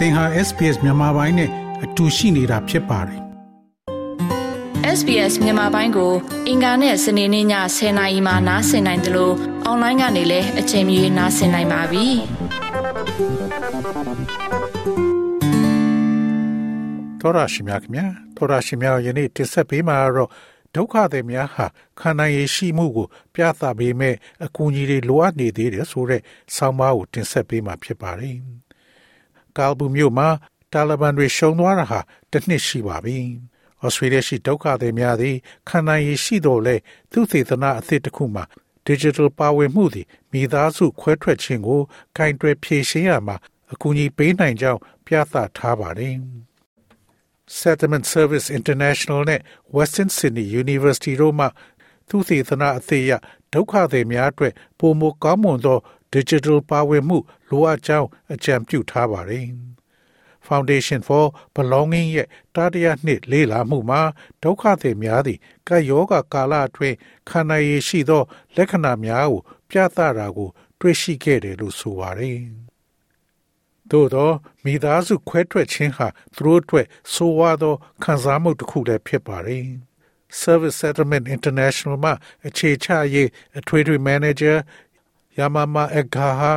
သင်ဟာ SPS မြန်မာပိုင်းနဲ့အတူရှိနေတာဖြစ်ပါတယ် SBS မြန်မာပိုင်းကို အင်ကာနဲ့စနေနေ့ည10:00နာရီမှနားဆင်နိုင်တယ်လို့အွန်လိုင်းကနေလည်းအချိန်မီနားဆင်နိုင်ပါပြီ။သောရရှိမြခင်ဗျာသောရရှိမြယနေ့တင်ဆက်ပေးမှာတော့ဒုက္ခတွေများဟာခန္ဓာရည်ရှိမှုကို ပြသပေးမဲ့အကူအညီတွေလိုအပ်နေသေးတယ်ဆိုတဲ့ဆောင်းပါးကိုတင်ဆက်ပေးမှာဖြစ်ပါတယ်။ ကာဘူမြို့မှာတာလီဘန်တွေရှုံသွားတာဟာတစ်နှစ်ရှိပါပြီ။ဩစတြေးလျရှိဒုက္ခတွေများသည်ခန္ဓာရည်ရှိတော့လေသူသေသနာအသစ်တစ်ခုမှာ digital ပါဝင်မှုသည်မိသားစုခွဲထွက်ခြင်းကိုဂိုင်တွယ်ဖြည့်ရှင်းရမှာအကူအညီပေးနိုင်ကြောင်းပြသထားပါတယ်။ Settlement Service International နဲ့ Western Sydney University တို့မှသူသေသနာအသေးရဒုက္ခသည်များအတွက်ပုံမကောင်းမွန်သော digital ပါဝင်မှုလိုအပ်ကြောင်းအကြံပြုထားပါတယ်။ Foundation for Belonging ရဲ့တာတရနှစ်လေးလာမှုမှာဒုက္ခသည်များသည်ကယောဂကာလအတွင်းခန္ဓာရည်ရှိသော လက္ခဏာများကို ပြသတာကို တွေ့ရှိခဲ့တယ်လို့ဆိုပါတယ်။သို့သောမိသားစုခွဲထွက်ခြင်းဟာသူတို့အတွက်ဆိုးဝါးသောခံစားမှုတစ်ခုလည်းဖြစ်ပါတယ်။ Service Settlement International မှာအခြေချရေးအထွေထွေ manager Yamama Edgar ဟာ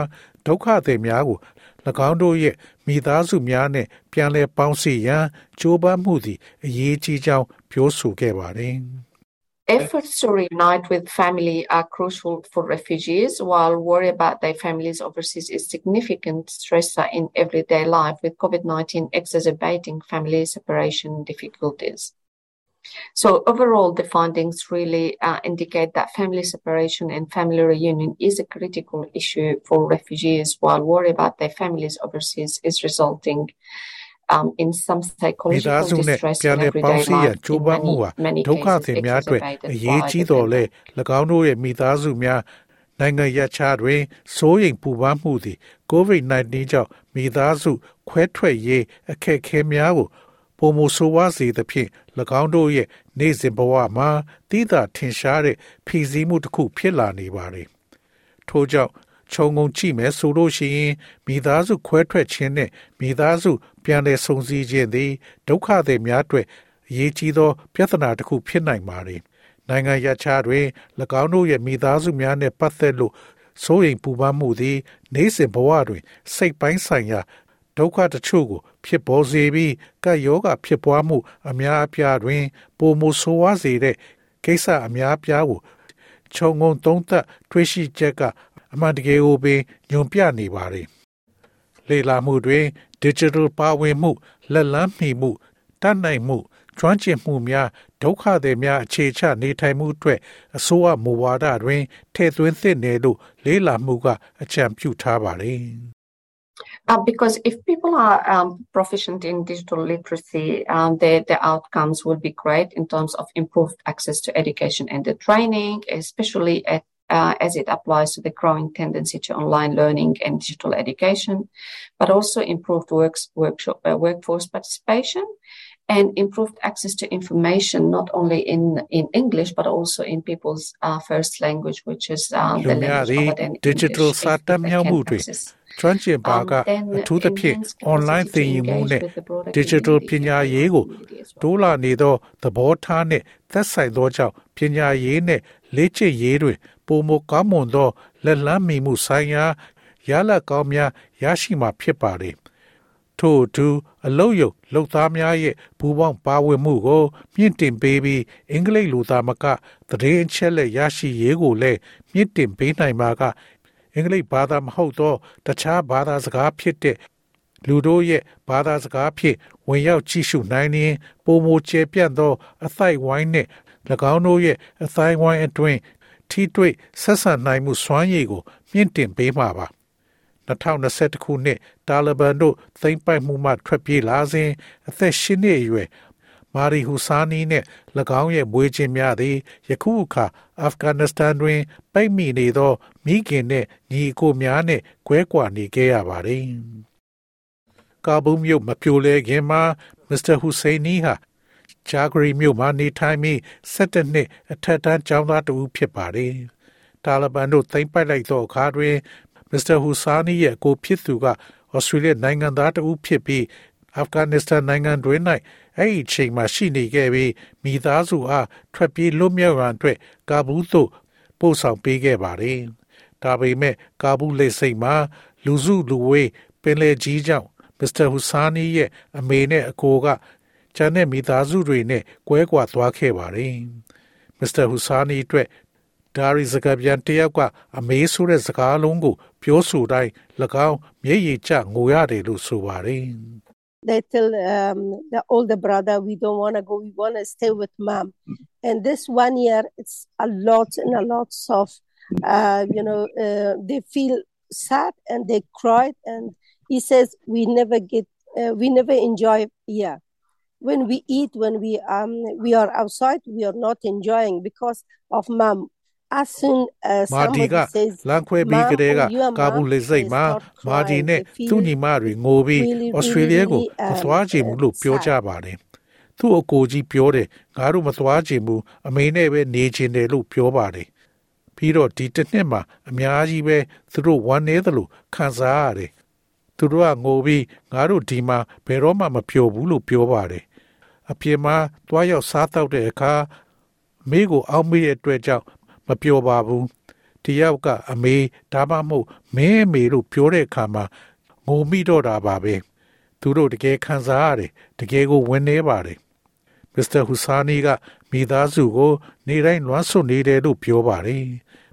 ဒုက္ခသည်များကို၎င်းတို့ရဲ့မိသားစုများနဲ့ပြန်လည်ပေါင်းစည်းရန်ကြိုးပမ်းမှုသည်အရေးကြီးကြောင်းပြောဆိုခဲ့ပါတယ်။ Efforts to reunite with family are crucial for refugees, while worry about their families overseas is significant stressor in everyday life, with COVID-19 exacerbating family separation difficulties. So overall, the findings really uh, indicate that family separation and family reunion is a critical issue for refugees, while worry about their families overseas is resulting um, in some မိ psychological သားစုနဲ့ distress ပြန် in လည်ပေါင်း everyday စည်းရန် life ကြိုး in ပမ်းမှု many, ဟာ many ဒုက္ခ cases သည်များအတွက် exacerbated အရေး by ကြီး the တော်လဲ pandemic. ၎င်းတို့ရဲ့မိသားစုများနိုင်ငံရပ်ခြားတွင်စိုးရိမ်ပူပန်မှုသည် COVID-19 ကြောင့်မိသားစုခွဲထွက်ရေးအခက်အခဲများကို ပုံမဆိုးဝါးစေသဖြင့်၎င်းတို့ရဲ့နေ့စဉ်ဘဝမှာတည်တာထင်ရှားတဲ့ဖြည့်ဆည်းမှုတစ်ခုဖြစ်လာနေပါတယ်။ထို့ကြောင့်ခြုံငုံကြည့်မယ်ဆိုလို့ရှိရင်မိသားစုခွဲထွက်ခြင်းနဲ့မိသားစု ပြန်လည်ဆုံစည်းခြင်းသည်ဒုက္ခသည်များအတွက်အရေးကြီးသော ပြဿနာတစ်ခုဖြစ်နိုင်ပါတယ်။နိုင်ငံရခြားတွင်၎င်းတို့ရဲ့မိသားစုများနဲ့ပတ်သက်လို့စိုးရိမ်ပူပန်မှုသည် နေ့စဉ်ဘဝတွင် စိတ်ပိုင်းဆိုင်ရာ ဒုက္ခတချို့ကို ဖြစ်ပေါ်စေပြီးကပ်ယောဂဖြစ်ပွားမှု အများအပြားတွင်ပုံမဆိုးဝါးစေတဲ့ကိစ္စအများအပြားကိုခြုံငုံသုံးသပ်တွေ့ရှိချက်ကအမှန်တကယ်ကိုပင်ညွန်ပြနေပါတယ်။လေ့လာမှုတွင် digital ပါဝင်မှုလက်လန်းမီမှုတတ်နိုင်မှုကျွမ်းကျင်မှုများဒုက္ခသည်များအခြေချနေထိုင်မှုအတွက်အစိုးရမူဝါဒတွင်ထည့်သွင်းသင့်တယ်လို့လေ့လာမှုကအကြံပြုထားပါတယ်။ Uh, because if people are um, proficient in digital literacy, um, their, their outcomes will be great in terms of improved access to education and the training, especially at, uh, as it applies to the growing tendency to online learning and digital education, but also improved works, workshop, uh, workforce participation and improved access to information, not only in, in English, but also in people's uh, first language, which is uh, the လူများ language သည် other than digital English, if- စာ if တတ် they မြောက် can မှုတွင် access ကျွမ်းကျင်ပါက Um, then အထူးသဖြင့် enhance online capacity သင်ယူ to မှု engage နဲ့ with the broader digital community ပညာ via ရေးကို community as well. တိုးလာနေသောသဘောထားနှင့်သက်ဆိုင်သောကြောင့်ပညာရေးနှင့်လေ့ကျင့်ရေးတွင်ပုံမကောင်းမွန်သောလက်လန်းမီမှုဆိုင်ရာရလဒ်ကောင်းများရရှိမှာဖြစ်ပါလေ ထို့အတူအလုတ်ယုတ်လုံသားများရဲ့ဘူပေါင်းပါဝင်မှုကိုမြင့်တင်ပေးပြီးအင်္ဂလိပ်လူသားမကသတင်းအချက်လက်ရရှိရေးကိုလည်းမြင့်တင်ပေးနိုင်မှာကအင်္ဂလိပ်ဘာသာမဟုတ်သောတခြားဘာသာစကားဖြစ်တဲ့လူတို့ရဲ့ဘာသာစကားဖြင့်ဝင်ရောက်ကြည့်ရှုနိုင်ရင်ပုံမကျပြန့်သော အသိုက်ဝိုင်းနှင့်၎င်းတို့ရဲ့အသိုင်းဝိုင်းအတွင်းထိတွေ့ဆက်ဆံနိုင်မှုစွမ်းရည်ကိုမြင့်တင်ပေးမှာပါ 2021ခုနှစ်တာလီဘန်တို့သိမ်းပိုက်မှုမှထွက်ပြေးလာစဉ်အသက်၈နှစ်အရွယ်မာရီဟူဆာနီနဲ့၎င်းရဲ့မွေးချင်းများသည်ယခုအခါအာဖဂန်နစ္စတန်တွင်ပိတ်မိနေသောမိခင်နှင့်ညီအကိုများနှင့်ကွဲကွာနေခဲ့ရပါသည်ကာဘူးမြို့မပြိုလဲခင်မှာမစ္စတာဟူစိန်နီဟာဂျာဂရီမြို့မှာနေထိုင်ပြီး17နှစ်အထက်တန်းကျောင်းသားတစ်ဦးဖြစ်ပါတယ်တာလီဘန်တို့သိမ်းပိုက်လိုက်သောအခါတွင် မစ္စတာဟူဆာနီရဲ့ကိုဖြစ်သူကဩဩစတြေးလျနိုင်ငံသားတဦးဖြစ်ပြီးအာဖဂန်နစ္စတန်နိုင်ငံတွင်၌အဲ့ဒီချိန်မှာရှိနေခဲ့ပြီးမိသားစုအားထွက်ပြေးလွတ်မြောက်ရန်အတွက်ကာဘူးသို့ပို့ဆောင်ပေးခဲ့ပါတယ်။ဒါပေမဲ့ကာဘူးလေဆိပ်မှာလူစုလူဝေးပင်လယ်ကြီးကြောင့်မစ္စတာဟူဆာနီရဲ့အမေနဲ့အကိုကကျန်တဲ့မိသားစုတွေနဲ့ကွဲကွာသွားခဲ့ပါတယ်။မစ္စတာဟူဆာနီအတွက် ဒါရီစကားပြန်တယောက်ကအမေးဆိုတဲ့စကားလုံးကိုပြောဆိုတိုင်း၎င်းမျက်ရည်ကျငိုရတယ်လို့ဆိုပါတယ် they tell um, the older brother we don't want to go we want to stay with mom and this one year it's a lot and a lot of uh, you know uh, they feel sad and they cried and he says we never get uh, we never enjoy here when we eat when we um we are outside we are not enjoying because of mom as soon as မာဒီက somebody says လမ်းခွဲပြီးကတည်းက "Mom, you are ကာဘူး mom," လေဆိပ် they မှာ start မာဒီ crying. နဲ့ They feel သူ့ညီမတွေငိုပြီး really, ဩစတြေးလျကို really, မသွားချင်ဘူးလို့ um, ပြောကြပါတယ်သူ့အကိုကြီးပြောတယ်ငါတို့မသွားချင်ဘူးအမေနဲ့ပဲနေချင်တယ်လို့ပြောပါတယ်ပြီးတော့ဒီတစ်နှစ်မှာအများကြီးပဲသူတို့ဝမ်းနေတယ်လို့ခံစားရတယ်သူတို့ကငိုပြီးငါတို့ဒီမှာဘယ်တော့မှမပြောဘူးလို့ပြောပါတယ်အပြင်မှာသွားရောက်စားတော့တဲ့အခါမိကိုအောက်မေ့တဲ့အတွက်ကြောင့် မပြောပါဘူးတယောက်ကအမေဒါမှမဟုတ်မင်းအမေလို့ပြောတဲ့အခါမှာငိုမိတော့တာပါပဲသူတို့တကယ်ခံစားရတယ်တကယ်ကိုဝင်နေပါတယ်မစ္စတာဟူဆာနီကမိသားစုကို နေတိုင်းလွမ်းဆွနေတယ်လို့ပြောပါတယ်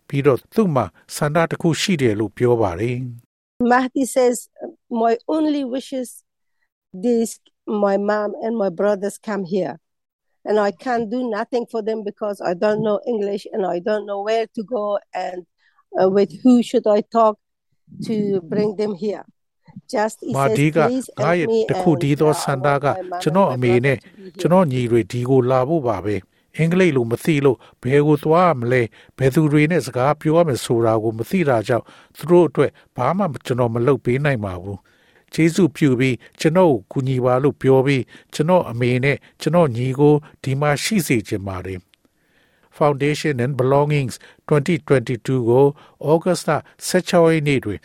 ပြီးတော့သူ့မှာဆန္ဒတစ်ခုရှိတယ်လို့ပြောပါတယ် Mahdi says, My only wish is this my mom and my brothers come here. And I can't do nothing for them because I don't know English and I don't know where to go and uh, with who should I talk to bring them here. Just he မာ says, ဒီက please ငါ help ရဲ့ me တခု and, ဒီသော uh, ဆ I န္ဒ want က my mom ကျွန် and တော် my အမေနဲ့ brother to be here. ကျွန်တော်ညီတွေဒီကိုလာဖို့ပါပဲအင်္ဂလိပ်လိုမသိလို့ဘယ်ကိုသွားမလဲဘယ်သူတွေနဲ့စကားပြောရမယ်ဆိုတာကိုမသိတာကြောင့်သူတို့အတွက်ဘာမှကျွန်တော်မလုပ်ပေးနိုင်ပါဘူး ကျေးဇူးပြုပြီးကျွန်တော်ကိုကူညီပါလို့ပြောပြီးကျွန်တော်အမေနဲ့ကျွန်တော်ညီကိုဒီမှာရှိစေချင်ပါတယ် Foundation and Belongings 2022ကိုဩဂတ်စ်လ16ရက်နေ့တွင်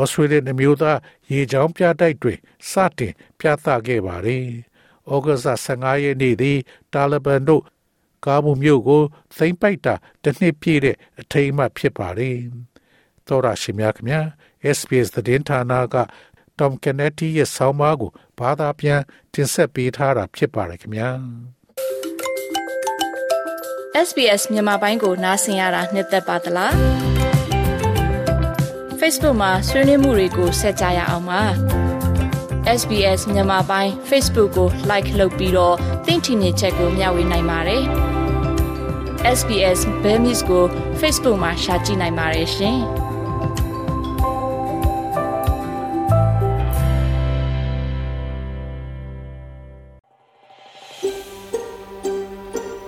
Australian အမျိုးသားရေချောင်းပြတိုက်တွင်စတင်ပြသခဲ့ပါတယ်။ဩဂတ်စ်လ15ရက်နေ့သည်တာလီဘန်တို့ကာဘူးမြို့ကိုသိမ်းပိုက်တာတစ်နှစ်ပြည့်တဲ့အထိမ်းအမှတ်ဖြစ်ပါတယ်။သောရရှိမြခင်ဗျာ SBS သတင်းဌာနက Tom Kennedy ရဲ့ဆောင်းပါးကိုဘာသာပြန်တင်ဆက်ပေးထားတာဖြစ်ပါတယ်ခင်ဗျာ။ SBS မြန်မာပိုင်းကိုနားဆင်ရတာနှစ်သက်ပါတလား Facebook မှာဆွေးနွေးမှုတွေကိုဆက်ကြရအောင်ပါ SBS မြန်မာပိုင်း Facebook ကို like လုပ်ပြီးတော့သင်ချင်တဲ့ချက်ကိုမျှဝေနိုင်ပါတယ် SBS Bemis ကို Facebook မှာ share ကြည့်နိုင်ပါတယ်ရှင်